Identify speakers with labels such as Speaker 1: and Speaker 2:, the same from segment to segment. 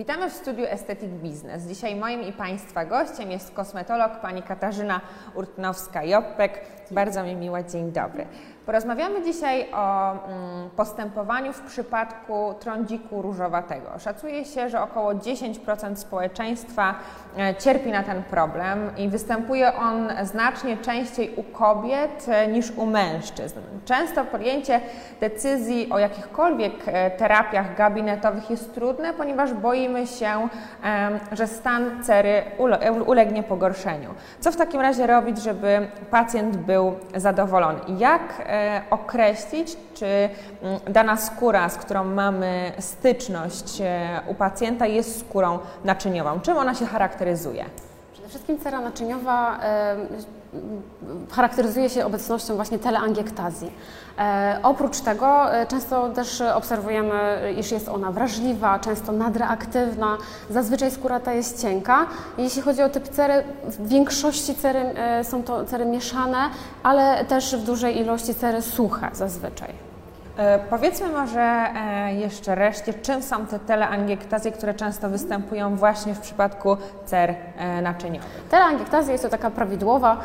Speaker 1: Witamy w studiu Aesthetic Business. Dzisiaj moim i Państwa gościem jest kosmetolog pani Katarzyna Urtnowska-Joppek. Bardzo mi miło, dzień dobry. Porozmawiamy dzisiaj o mm, postępowaniu w przypadku trądziku różowatego. Szacuje się, że około 10% społeczeństwa e, cierpi na ten problem i występuje on znacznie częściej u kobiet e, niż u mężczyzn. Często podjęcie decyzji o jakichkolwiek e, terapiach gabinetowych jest trudne, ponieważ boimy się, że stan cery ulegnie pogorszeniu. Co w takim razie robić, żeby pacjent był zadowolony? Jak określić, czy mm, dana skóra, z którą mamy styczność e, u pacjenta, jest skórą naczyniową? Czym ona się charakteryzuje?
Speaker 2: Przede wszystkim cera naczyniowa charakteryzuje się obecnością właśnie teleangiektazji. E, oprócz tego e, często też obserwujemy, iż jest ona wrażliwa, często nadreaktywna. Zazwyczaj skóra ta jest cienka. Jeśli chodzi o typ cery, w większości cery e, są to cery mieszane, ale też w dużej ilości cery suche zazwyczaj.
Speaker 1: Powiedzmy może jeszcze reszcie, czym są te teleangiektazje, które często występują właśnie w przypadku cer naczyniowych.
Speaker 2: Teleangiektazja jest to taka prawidłowa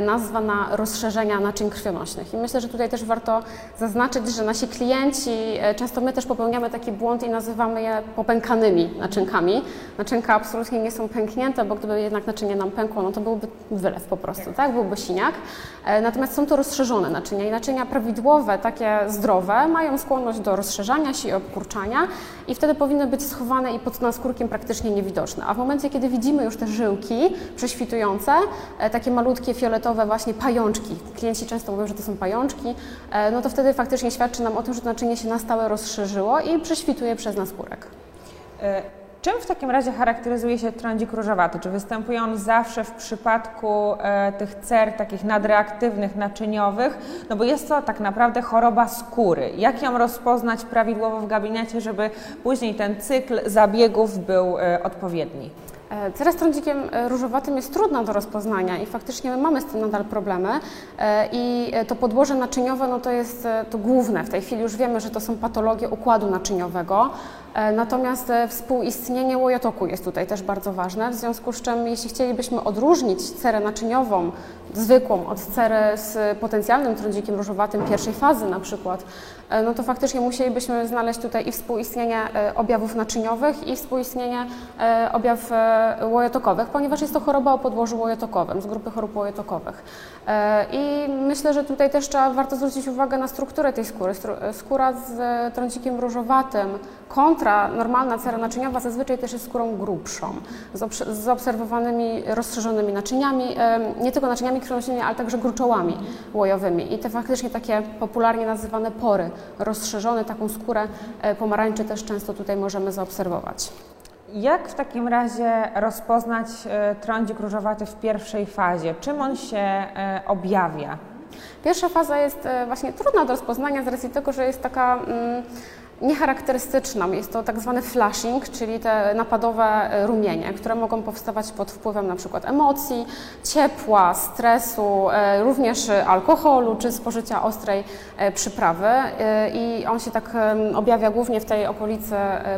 Speaker 2: nazwa na rozszerzenia naczyń krwionośnych i myślę, że tutaj też warto zaznaczyć, że nasi klienci, często my też popełniamy taki błąd i nazywamy je popękanymi naczynkami. Naczynka absolutnie nie są pęknięte, bo gdyby jednak naczynie nam pękło, no to byłby wylew po prostu, tak? Byłby siniak. Natomiast są to rozszerzone naczynia i naczynia prawidłowe, takie zdrowe, mają skłonność do rozszerzania się i obkurczania i wtedy powinny być schowane i pod naskórkiem praktycznie niewidoczne. A w momencie, kiedy widzimy już te żyłki prześwitujące, e, takie malutkie, fioletowe właśnie pajączki, klienci często mówią, że to są pajączki, e, no to wtedy faktycznie świadczy nam o tym, że to naczynie się na stałe rozszerzyło i prześwituje przez naskórek.
Speaker 1: E, Czym w takim razie charakteryzuje się trądzik różowaty? Czy występuje on zawsze w przypadku e, tych cer takich nadreaktywnych, naczyniowych? No bo jest to tak naprawdę choroba skóry. Jak ją rozpoznać prawidłowo w gabinecie, żeby później ten cykl zabiegów był e, odpowiedni?
Speaker 2: E, cera z trądzikiem e, różowatym jest trudna do rozpoznania i faktycznie my mamy z tym nadal problemy e, i to podłoże naczyniowe no to jest to główne. W tej chwili już wiemy, że to są patologie układu naczyniowego, natomiast współistnienie łojotoku jest tutaj też bardzo ważne, w związku z czym jeśli chcielibyśmy odróżnić cerę naczyniową zwykłą od cery z potencjalnym trądzikiem różowatym pierwszej fazy na przykład, no to faktycznie musielibyśmy znaleźć tutaj i współistnienie objawów naczyniowych i współistnienie objaw łojotokowych, ponieważ jest to choroba o podłożu łojotokowym, z grupy chorób łojotkowych. E, I myślę, że tutaj też trzeba, warto zwrócić uwagę na strukturę tej skóry. Skóra z trącikiem różowatym kontra normalna cera naczyniowa zazwyczaj też jest skórą grubszą, z zaobserwowanymi rozszerzonymi naczyniami, nie tylko naczyniami krwionośnymi, ale także gruczołami łojowymi. I te faktycznie takie popularnie nazywane pory rozszerzone, taką skórę e, pomarańczy też często tutaj możemy zaobserwować.
Speaker 1: Jak w takim razie rozpoznać e, trądzik różowaty w pierwszej fazie? Czym on się e, objawia?
Speaker 2: Pierwsza faza jest właśnie trudna do rozpoznania z racji tego, że jest taka mm, niecharakterystyczną. Jest to tak zwany flashing, czyli te napadowe e, rumienie, które mogą powstawać pod wpływem na przykład emocji, ciepła, stresu, e, również alkoholu czy spożycia ostrej e, przyprawy i on się tak objawia głównie w tej okolicy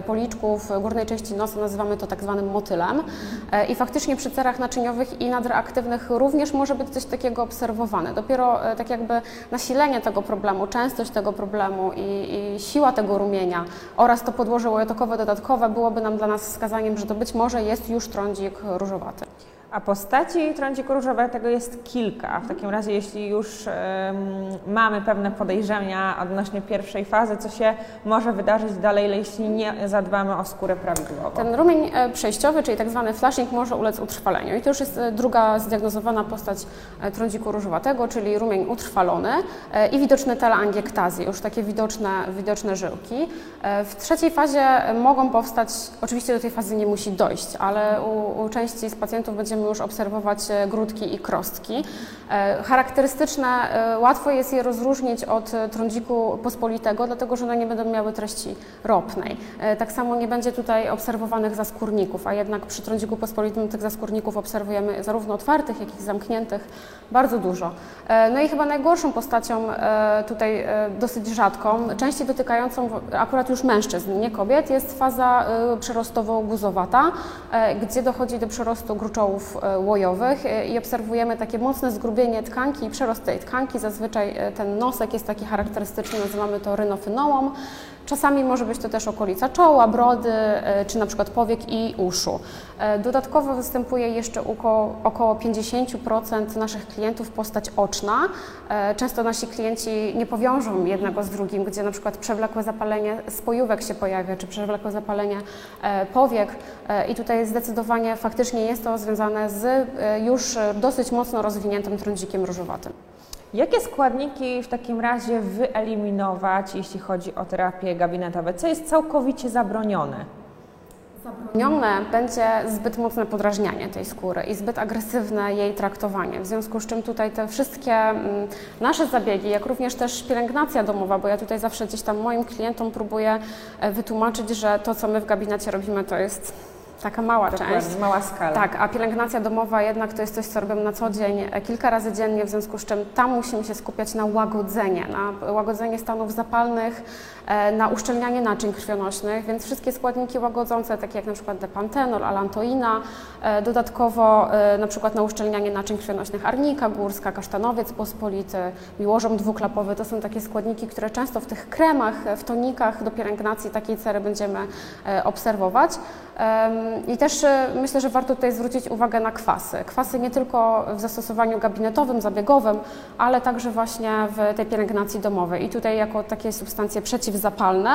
Speaker 2: policzków, górnej części nosa, nazywamy to tak zwanym motylem i faktycznie przy cerach naczyniowych i nadreaktywnych również może być coś takiego obserwowane. Dopiero tak jakby nasilenie tego problemu, częstość tego problemu i, i siła tego rumienia strumienia oraz to podłoże łojotokowe dodatkowe byłoby nam dla nas wskazaniem, że to być może jest już trądzik różowaty.
Speaker 1: A postaci trądziku różowego jest kilka. W takim razie, jeśli już mamy pewne podejrzenia odnośnie pierwszej fazy, co się może wydarzyć dalej, jeśli nie zadbamy o skórę prawidłowo?
Speaker 2: Ten rumień e, przejściowy, czyli tak zwany flashing, może ulec utrwaleniu. I to już jest e, druga zdiagnozowana postać e, trądziku różowatego, czyli rumień utrwalony i widoczne teleangiektazje, już takie widoczne, widoczne żyłki. W trzeciej fazie mogą powstać, oczywiście do tej fazy nie musi dojść, ale u, u części z pacjentów będziemy już obserwować e, grudki i krostki. E, charakterystyczne, e, łatwo jest je rozróżnić od trądziku pospolitego, dlatego że one nie będą miały treści ropnej. Tak samo nie będzie tutaj obserwowanych zaskórników, a jednak przy trądziku pospolitym tych zaskórników obserwujemy zarówno otwartych, jak i zamkniętych bardzo dużo. No i chyba najgorszą postacią tutaj dosyć rzadką, częściej dotykającą akurat już mężczyzn, nie kobiet, jest faza przerostowo-guzowata, gdzie dochodzi do przerostu gruczołów łojowych i obserwujemy takie mocne zgrubienie tkanki i przerost tej tkanki. Zazwyczaj e, ten nosek jest taki charakterystyczny, nazywamy to rynofynołą. Czasami może być to też okolica czoła, brody, e, czy na przykład powiek i uszu. E, dodatkowo występuje jeszcze około, około 50% naszych klientów postać oczna. Często nasi klienci nie powiążą jednego z drugim, gdzie na przykład przewlekłe zapalenie spojówek się pojawia, czy przewlekłe zapalenie powiek i tutaj zdecydowanie faktycznie jest to związane z już dosyć mocno rozwiniętym trądzikiem różowatym.
Speaker 1: Jakie składniki w takim razie wyeliminować, jeśli chodzi o terapie gabinetowe? Co jest całkowicie zabronione?
Speaker 2: Zabronione będzie zbyt mocne podrażnianie tej skóry i zbyt agresywne jej traktowanie. W związku z czym tutaj te wszystkie mm, nasze zabiegi, jak również też pielęgnacja domowa, bo ja tutaj zawsze gdzieś tam moim klientom próbuję e, wytłumaczyć, że to, co my w gabinecie robimy, to jest taka mała Dokładnie, część.
Speaker 1: mała skala.
Speaker 2: Tak, a pielęgnacja domowa jednak to jest coś, co robimy na co dzień, e, kilka razy dziennie, w związku z czym tam musimy się skupiać na łagodzenie, na łagodzenie stanów zapalnych, e, na uszczelnianie naczyń krwionośnych, więc wszystkie składniki łagodzące, takie jak na przykład depantenol, alantoina, e, dodatkowo na przykład na uszczelnianie naczyń krwionośnych arnika górska, kasztanowiec pospolity, miłożom dwuklapowy, to są takie składniki, które często w tych kremach, w tonikach do pielęgnacji takiej cery będziemy obserwować. I też e, myślę, że warto tutaj zwrócić uwagę na kwasy. Kwasy nie tylko w zastosowaniu gabinetowym, zabiegowym, ale także właśnie w tej pielęgnacji domowej. I tutaj jako takie substancje przeciwzapalne,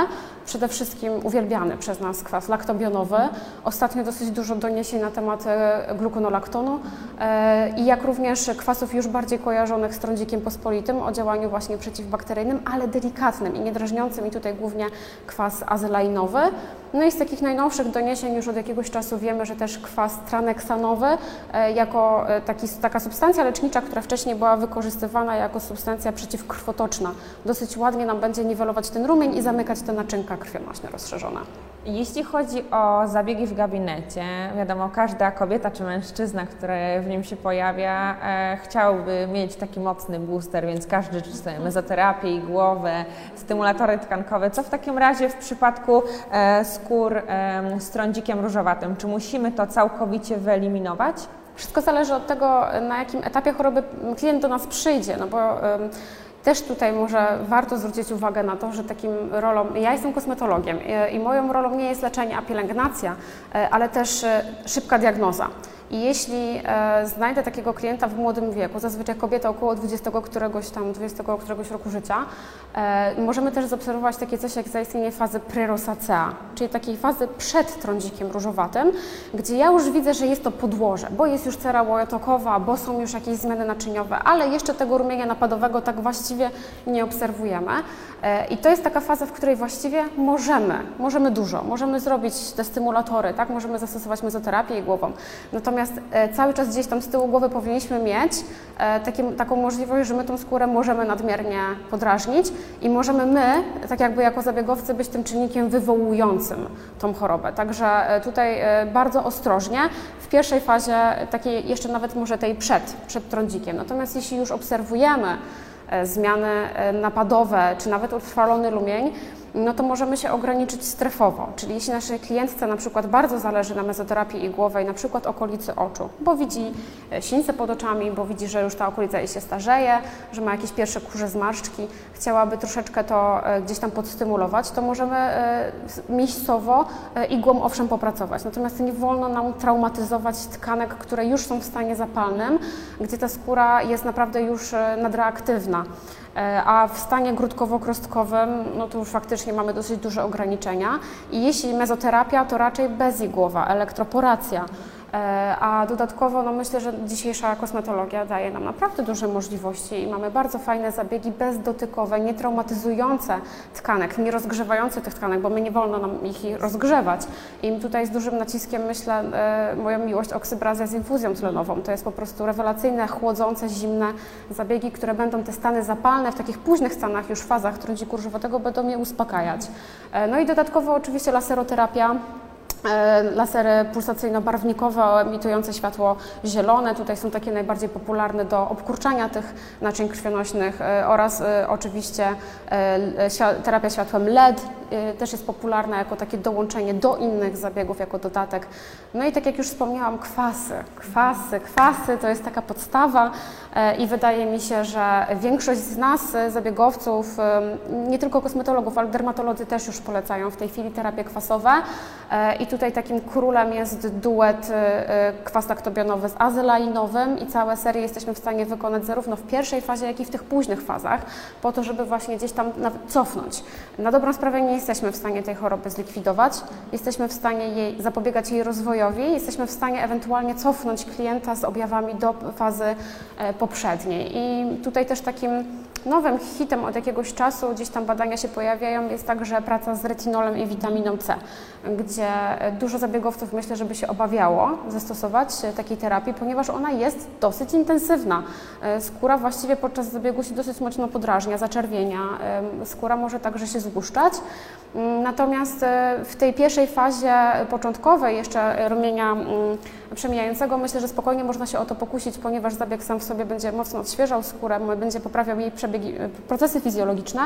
Speaker 2: przede wszystkim uwielbiany przez nas kwas laktobionowy. Ostatnio dosyć dużo doniesień na temat e, glukonolaktonu e, i jak również kwasów już bardziej kojarzonych z trądzikiem pospolitym o działaniu właśnie przeciwbakteryjnym, ale delikatnym i niedrażniącym i tutaj głównie kwas azelainowy. No i z takich najnowszych doniesień już od jakiegoś czasu wiemy, że też kwas traneksanowy e, jako e, taki, taka substancja lecznicza, która wcześniej była wykorzystywana jako substancja przeciwkrwotoczna, dosyć ładnie nam będzie niwelować ten rumień i zamykać te naczynka krwionośne rozszerzone.
Speaker 1: Jeśli chodzi o zabiegi w gabinecie, wiadomo, każda kobieta czy mężczyzna, który w nim się pojawia, e, chciałby mieć taki mocny booster, więc każdy życzy sobie mezoterapię, głowę, stymulatory tkankowe. Co w takim razie w przypadku e, skór e, z trądzikiem różowatym? Czy musimy to całkowicie wyeliminować?
Speaker 2: Wszystko zależy od tego, na jakim etapie choroby klient do nas przyjdzie, no bo też tutaj może warto zwrócić uwagę na to, że takim rolą, ja jestem kosmetologiem i moją rolą nie jest leczenie, a pielęgnacja, e, ale też e, szybka diagnoza. I jeśli e, znajdę takiego klienta w młodym wieku, zazwyczaj kobieta około 20 któregoś tam, 20 któregoś roku życia, e, możemy też zaobserwować takie coś jak zaistnienie fazy prerosacea, czyli takiej fazy przed trądzikiem różowatym, gdzie ja już widzę, że jest to podłoże, bo jest już cera łojotokowa, bo są już jakieś zmiany naczyniowe, ale jeszcze tego rumienia napadowego tak właściwie nie obserwujemy. E, I to jest taka faza, w której właściwie możemy, możemy dużo, możemy zrobić te stymulatory, tak? możemy zastosować mezoterapię i głową. Natomiast e, cały czas gdzieś tam z tyłu głowy powinniśmy mieć e, taki, taką możliwość, że my tą skórę możemy nadmiernie podrażnić i możemy my, tak jakby jako zabiegowcy, być tym czynnikiem wywołującym tą chorobę. Także tutaj bardzo ostrożnie, w pierwszej fazie, takiej jeszcze nawet może tej przed, przed trądzikiem. Natomiast jeśli już obserwujemy, E, zmiany e, napadowe, czy nawet utrwalony lumień, no to możemy się ograniczyć strefowo. Czyli jeśli naszej klientce na przykład bardzo zależy na mezoterapii igłowej, na przykład okolicy oczu, bo widzi e, sińce pod oczami, bo widzi, że już ta okolica jej się starzeje, że ma jakieś pierwsze kurze zmarszczki, chciałaby troszeczkę to gdzieś tam podstymulować, to możemy miejscowo igłą owszem popracować. Natomiast nie wolno nam traumatyzować tkanek, które już są w stanie zapalnym, gdzie ta skóra jest naprawdę już nadreaktywna. E, a w stanie grudkowo-krostkowym, no to już faktycznie mamy dosyć duże ograniczenia. I jeśli mezoterapia, to raczej bezigłowa, elektroporacja. E, a dodatkowo no myślę, że dzisiejsza kosmetologia daje nam naprawdę duże możliwości i mamy bardzo fajne zabiegi bezdotykowe, nietraumatyzujące tkanek, nie rozgrzewające tych tkanek, bo my nie wolno nam ich rozgrzewać. I tutaj z dużym naciskiem myślę e, moją miłość oksybrazja z infuzją tlenową. To jest po prostu rewelacyjne, chłodzące, zimne zabiegi, które będą te stany zapalne w takich późnych stanach, już fazach trądziku różowego będą je uspokajać. E, no i dodatkowo oczywiście laseroterapia lasery pulsacyjno-barwnikowe emitujące światło zielone. Tutaj są takie najbardziej popularne do obkurczania tych naczyń krwionośnych e, oraz e, oczywiście terapia światłem LED też jest popularna jako takie dołączenie do innych zabiegów, jako dodatek. No i tak jak już wspomniałam, kwasy. Kwasy, kwasy to jest taka podstawa i wydaje mi się, że większość z nas, zabiegowców, nie tylko kosmetologów, ale dermatolodzy też już polecają w tej chwili terapie kwasowe i tutaj takim królem jest duet y, y, kwas laktobionowy z azelainowym i całe serie jesteśmy w stanie wykonać zarówno w pierwszej fazie, jak i w tych późnych fazach, po to, żeby właśnie gdzieś tam cofnąć. Na dobrą sprawę nie jesteśmy w stanie tej choroby zlikwidować, jesteśmy w stanie jej zapobiegać jej rozwojowi, jesteśmy w stanie ewentualnie cofnąć klienta z objawami do fazy e, poprzedniej. I tutaj też takim nowym hitem od jakiegoś czasu, gdzieś tam badania się pojawiają, jest także praca z retinolem i witaminą C, gdzie dużo zabiegowców myślę, żeby się obawiało zastosować takiej terapii, ponieważ ona jest dosyć intensywna. E, skóra właściwie podczas zabiegu się dosyć mocno podrażnia, zaczerwienia, skóra może także się złuszczać. Mm, natomiast e, w tej pierwszej fazie początkowej jeszcze rumienia mm, przemijającego myślę, że spokojnie można się o to pokusić, ponieważ zabieg sam w sobie będzie mocno odświeżał skórę, będzie poprawiał jej przebiegi, e, procesy fizjologiczne,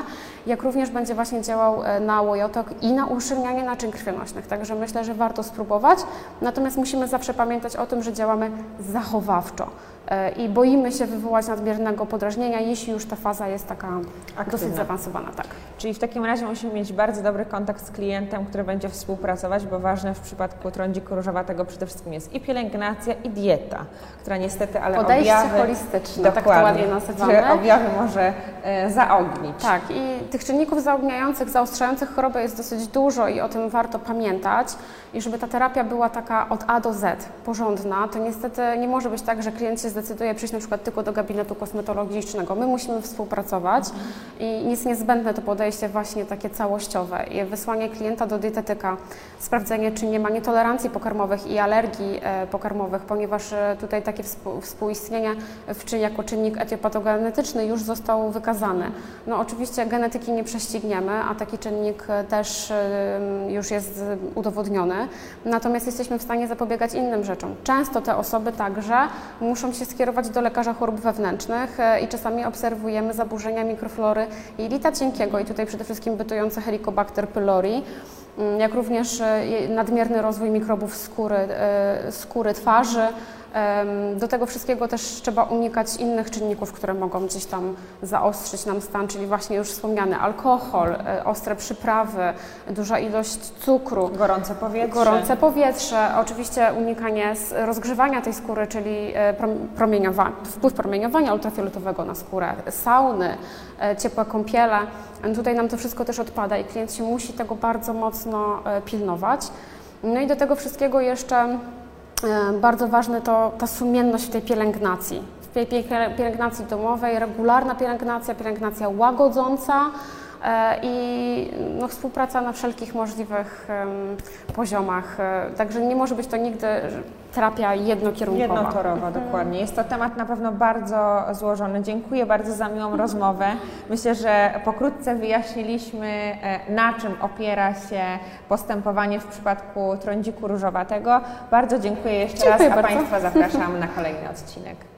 Speaker 2: jak również będzie właśnie działał na łojotok i na uszczelnianie naczyń krwionośnych. Także myślę, że warto spróbować. Natomiast musimy zawsze pamiętać o tym, że działamy zachowawczo e, i boimy się wywołać nadmiernego podrażnienia, jeśli już ta faza jest taka Aktywna. dosyć zaawansowana. Tak.
Speaker 1: Czyli w takim razie musimy mieć bardzo dobry kontakt z klientem, który będzie współpracować, bo ważne w przypadku trądziku różowatego przede wszystkim jest i pielęgnacja, i dieta, która niestety, ale
Speaker 2: Podejście
Speaker 1: objawy...
Speaker 2: holistyczne, tak to ładnie nazywamy.
Speaker 1: objawy może e, zaognić.
Speaker 2: Tak i tych czynników zaogniających, zaostrzających chorobę jest dosyć dużo i o tym warto pamiętać i żeby ta terapia była taka od A do Z, porządna, to niestety nie może być tak, że klient się zdecyduje przyjść na przykład tylko do gabinetu kosmetologicznego. My musimy współpracować i jest niezbędne to podejście właśnie takie całościowe. Wysłanie klienta do dietetyka, sprawdzenie, czy nie ma nietolerancji pokarmowych i alergii e, pokarmowych, ponieważ e, tutaj takie współistnienie w, czy jako czynnik etiopatogenetyczny już został wykazany. No oczywiście genetyki nie prześcigniemy, a taki czynnik e, też już jest udowodniony. Natomiast jesteśmy w stanie zapobiegać innym rzeczom. Często te osoby także muszą się skierować do lekarza chorób wewnętrznych e, i czasami obserwujemy zaburzenia mikroflory jelita cienkiego i tutaj przede wszystkim bytujące Helicobacter pylori mm, jak również e, nadmierny rozwój mikrobów skóry, e, skóry twarzy, do tego wszystkiego też trzeba unikać innych czynników, które mogą gdzieś tam zaostrzyć nam stan, czyli właśnie już wspomniany alkohol, e, ostre przyprawy, duża ilość cukru.
Speaker 1: Gorące powietrze.
Speaker 2: Gorące powietrze, oczywiście unikanie rozgrzewania tej skóry, czyli e, promieniowa wpływ promieniowania ultrafioletowego na skórę, sauny, e, ciepłe kąpiele. Tutaj nam to wszystko też odpada i klient się musi tego bardzo mocno pilnować. No i do tego wszystkiego jeszcze bardzo ważne to ta sumienność w tej pielęgnacji. W tej pielęgnacji domowej, regularna pielęgnacja, pielęgnacja łagodząca, E, i no, współpraca na wszelkich możliwych poziomach. E, także nie może być to nigdy terapia jednokierunkowa.
Speaker 1: Jednotorowa, mhm. dokładnie. Jest to temat na pewno bardzo złożony. Dziękuję bardzo za miłą rozmowę. Myślę, że pokrótce wyjaśniliśmy, e, na czym opiera się postępowanie w przypadku trądziku różowatego. Bardzo dziękuję jeszcze dziękuję raz, a bardzo. Państwa zapraszam na kolejny odcinek.